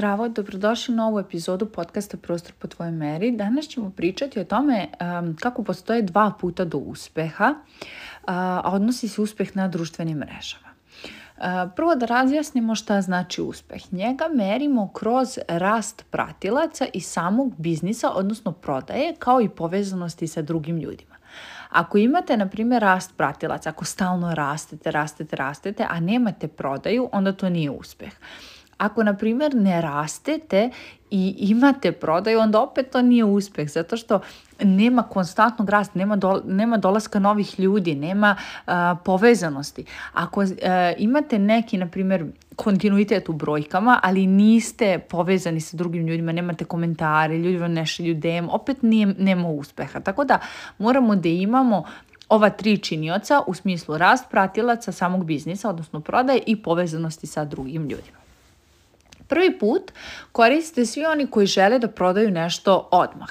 zdravo, dobrodošli na ovu epizodu podcasta Prostor po tvojoj meri. Danas ćemo pričati o tome kako postoje dva puta do uspjeha, a odnosi se uspjeh na društvenim mrežama. E, prvo da razjasnimo šta znači uspjeh. Njega merimo kroz rast pratilaca i samog biznisa, odnosno prodaje, kao i povezanosti sa drugim ljudima. Ako imate, na primjer, rast pratilaca, ako stalno rastete, rastete, rastete, a nemate prodaju, onda to nije uspjeh. Ako, na primjer, ne rastete i imate prodaju, onda opet to nije uspeh, zato što nema konstantnog rasta, nema, nema dolaska novih ljudi, nema povezanosti. Ako e, imate neki, na primjer, kontinuitet u brojkama, ali niste povezani sa drugim ljudima, nemate komentare, ljudi vam ljudem, opet nema uspeha. Tako da moramo da imamo ova tri činioca u smislu rast pratilaca samog biznisa, odnosno prodaje i povezanosti sa drugim ljudima. Prvi put koriste svi oni koji žele da prodaju nešto odmah.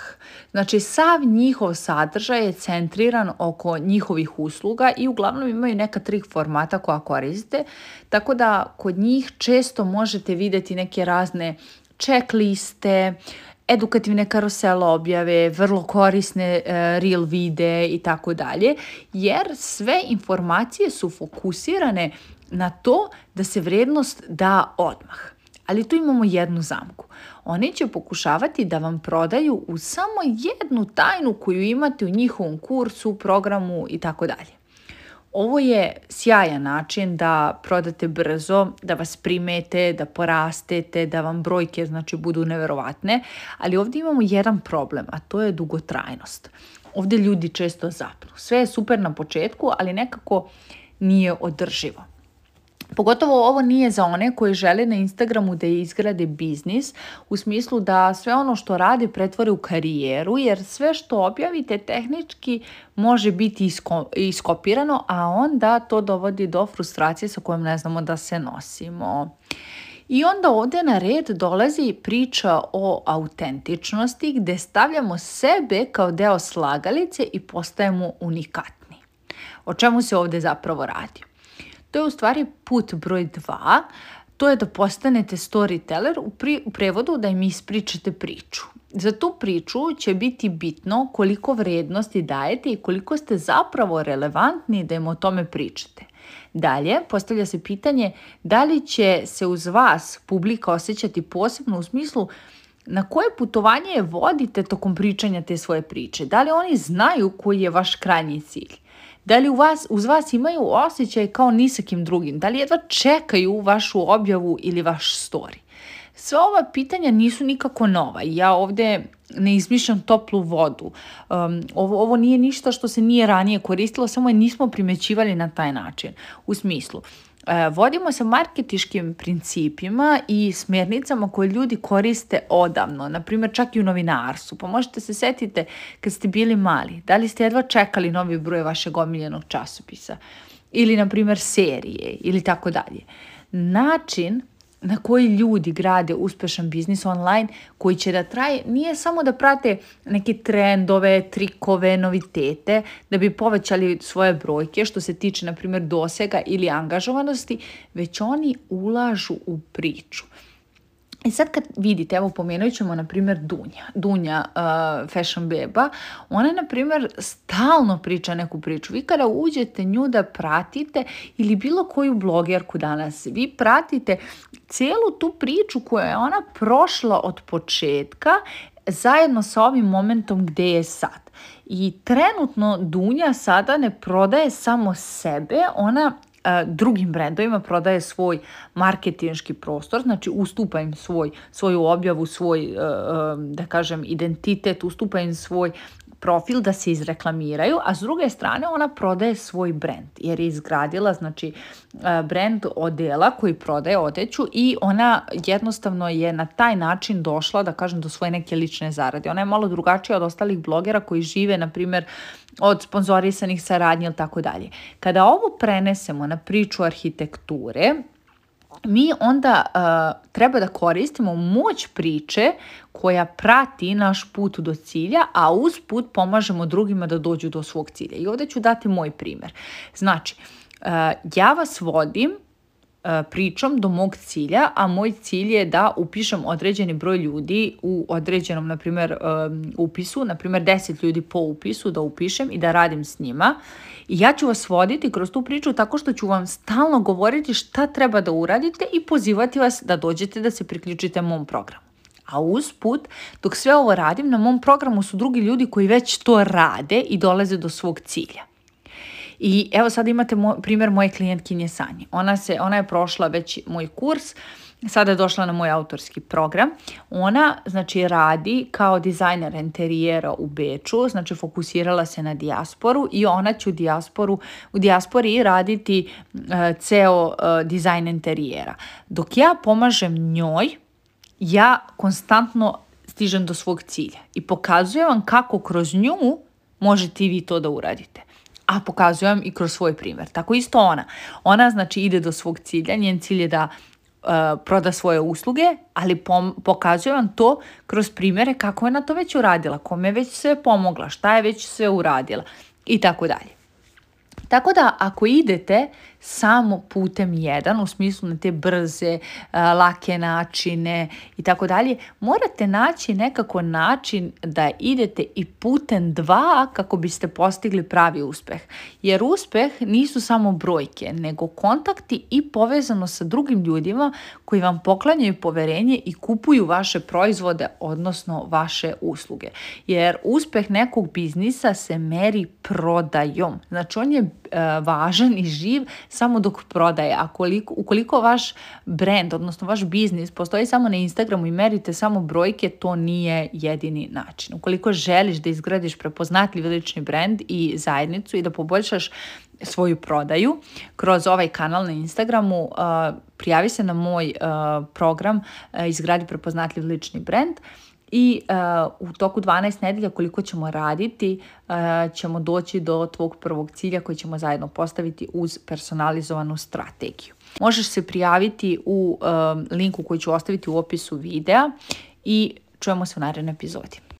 Znači, sav njihov sadržaj je centriran oko njihovih usluga i uglavnom imaju neka tri formata koja koriste, tako da kod njih često možete videti neke razne čekliste, edukativne karusele objave, vrlo korisne e, real vide i tako dalje, jer sve informacije su fokusirane na to da se vrednost da odmah. Ali tu imamo jednu zamku. Oni će pokušavati da vam prodaju u samo jednu tajnu koju imate u njihovom kursu, programu i tako dalje. Ovo je sjajan način da prodate brzo, da vas primete, da porastete, da vam brojke znači budu neverovatne, ali ovdje imamo jedan problem, a to je dugotrajnost. Ovdje ljudi često zapnu. Sve je super na početku, ali nekako nije održivo. Pogotovo ovo nije za one koji žele na Instagramu da izgrade biznis u smislu da sve ono što radi pretvore u karijeru jer sve što objavite tehnički može biti iskopirano, a onda to dovodi do frustracije sa kojom ne znamo da se nosimo. I onda ovdje na red dolazi priča o autentičnosti gdje stavljamo sebe kao deo slagalice i postajemo unikatni. O čemu se ovdje zapravo radi? To je u stvari put broj dva, to je da postanete storyteller u, pri, u prevodu da im ispričate priču. Za tu priču će biti bitno koliko vrednosti dajete i koliko ste zapravo relevantni da im o tome pričate. Dalje, postavlja se pitanje da li će se uz vas publika osjećati posebno u smislu na koje putovanje vodite tokom pričanja te svoje priče. Da li oni znaju koji je vaš krajnji cilj? Da li u vas, uz vas imaju osjećaj kao nisakim drugim? Da li jedva čekaju vašu objavu ili vaš story? Sva ova pitanja nisu nikako nova. Ja ovdje ne izmišljam toplu vodu. Um, ovo, ovo nije ništa što se nije ranije koristilo, samo je nismo primećivali na taj način. U smislu, E, vodimo se marketiškim principima i smjernicama koje ljudi koriste odavno, na primjer čak i u novinarstvu. Pa možete se setiti kad ste bili mali, da li ste jedva čekali novi broj vašeg omiljenog časopisa ili na primjer serije ili tako dalje. Način na koji ljudi grade uspješan biznis online koji će da traje, nije samo da prate neke trendove, trikove, novitete, da bi povećali svoje brojke što se tiče, na primjer, dosega ili angažovanosti, već oni ulažu u priču. I e sad kad vidite, evo pomenut ćemo na primjer Dunja, Dunja uh, Fashion Beba, ona na primjer stalno priča neku priču. Vi kada uđete nju da pratite ili bilo koju blogerku danas, vi pratite cijelu tu priču koju je ona prošla od početka zajedno sa ovim momentom gdje je sad. I trenutno Dunja sada ne prodaje samo sebe, ona E, drugim brendovima prodaje svoj marketinški prostor, znači ustupa im svoj, svoju objavu, svoj, e, e, da kažem, identitet, ustupa im svoj profil da se izreklamiraju, a s druge strane ona prodaje svoj brand jer je izgradila znači e, brand odela koji prodaje odeću i ona jednostavno je na taj način došla da kažem do svoje neke lične zarade. Ona je malo drugačija od ostalih blogera koji žive na primjer od sponzorisanih saradnji ili tako dalje. Kada ovo prenesemo na priču arhitekture, mi onda uh, treba da koristimo moć priče koja prati naš put do cilja, a uz put pomažemo drugima da dođu do svog cilja. I ovdje ću dati moj primjer. Znači, e, ja vas vodim E, pričom do mog cilja, a moj cilj je da upišem određeni broj ljudi u određenom, na primjer, e, upisu, na primjer 10 ljudi po upisu da upišem i da radim s njima. I ja ću vas voditi kroz tu priču tako što ću vam stalno govoriti šta treba da uradite i pozivati vas da dođete da se priključite mom programu. A usput, dok sve ovo radim, na mom programu su drugi ljudi koji već to rade i dolaze do svog cilja. I evo sad imate primjer moje klijentkinje Sanje. Ona, se, ona je prošla već moj kurs, sada je došla na moj autorski program. Ona znači radi kao dizajner interijera u Beču, znači fokusirala se na dijasporu i ona će u dijasporu u dijaspori raditi e, ceo e, dizajn interijera. Dok ja pomažem njoj, ja konstantno stižem do svog cilja i pokazujem vam kako kroz nju možete i vi to da uradite a pokazujem i kroz svoj primjer. Tako isto ona. Ona znači ide do svog cilja, njen cilj je da e, proda svoje usluge, ali pom- pokazuje vam to kroz primjere kako je na to već uradila, kome je već sve pomogla, šta je već sve uradila i tako dalje. Tako da ako idete samo putem jedan, u smislu na te brze, eh, lake načine i tako dalje, morate naći nekako način da idete i putem dva kako biste postigli pravi uspeh. Jer uspeh nisu samo brojke, nego kontakti i povezano sa drugim ljudima koji vam poklanjaju poverenje i kupuju vaše proizvode, odnosno vaše usluge. Jer uspeh nekog biznisa se meri prodajom. Znači on je eh, važan i živ samo dok prodaje. A koliko, ukoliko vaš brand, odnosno vaš biznis postoji samo na Instagramu i merite samo brojke, to nije jedini način. Ukoliko želiš da izgradiš prepoznatljiv lični brand i zajednicu i da poboljšaš svoju prodaju kroz ovaj kanal na Instagramu, uh, prijavi se na moj uh, program uh, Izgradi prepoznatljiv lični brand i uh, u toku 12 nedelja koliko ćemo raditi e, ćemo doći do tvog prvog cilja koji ćemo zajedno postaviti uz personalizovanu strategiju. Možeš se prijaviti u e, linku koji ću ostaviti u opisu videa i čujemo se u narednoj epizodi.